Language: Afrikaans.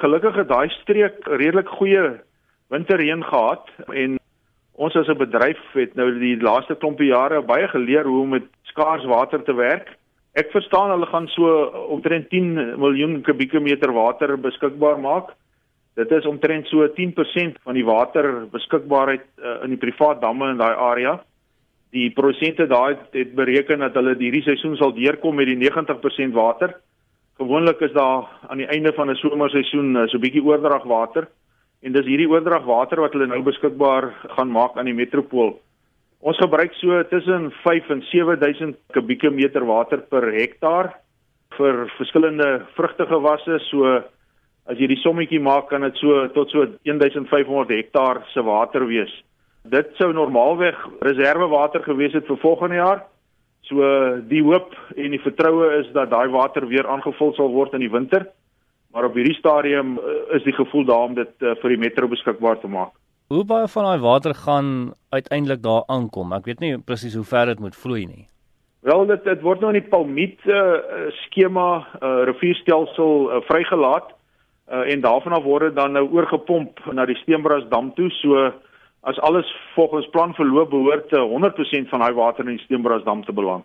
gelukkig het daai streek redelik goeie winterreën gehad en ons as 'n bedryf het nou die laaste klompie jare baie geleer hoe om met skaars water te werk. Ek verstaan hulle gaan so omtrent 10 miljoen kubieke meter water beskikbaar maak. Dit is omtrent so 10% van die water beskikbaarheid uh, in die privaat damme in daai area. Die prosente daai het bereken dat hulle hierdie seisoen sal deurkom met die 90% water. Gewoonlik is daar aan die einde van 'n somerseisoen uh, so 'n bietjie oordragwater en dis hierdie oordragwater wat hulle nou beskikbaar gaan maak aan die metropool. Ons gebruik so tussen 5 en 7000 kubieke meter water per hektaar vir verskillende vrugtegewasse. So as jy die sommetjie maak, kan dit so tot so 1500 hektaar se water wees. Dit sou normaalweg reservewater gewees het vir volgende jaar. So die hoop en die vertroue is dat daai water weer aangevul sal word in die winter. Maar op hierdie stadium uh, is die gevoel daar om dit uh, vir die metro beskikbaar te maak. Hoe baie van daai water gaan uiteindelik daar aankom? Ek weet nie presies hoe ver dit moet vloei nie. Wel dit dit word nou in die Palmiet uh, skema uh, rivierstelsel uh, vrygelaat uh, en daarvan af word dit dan nou oorgepomp na die Steenbrasdam toe. So as alles volgens plan verloop behoort 100% van daai water in die Steenbrasdam te beland.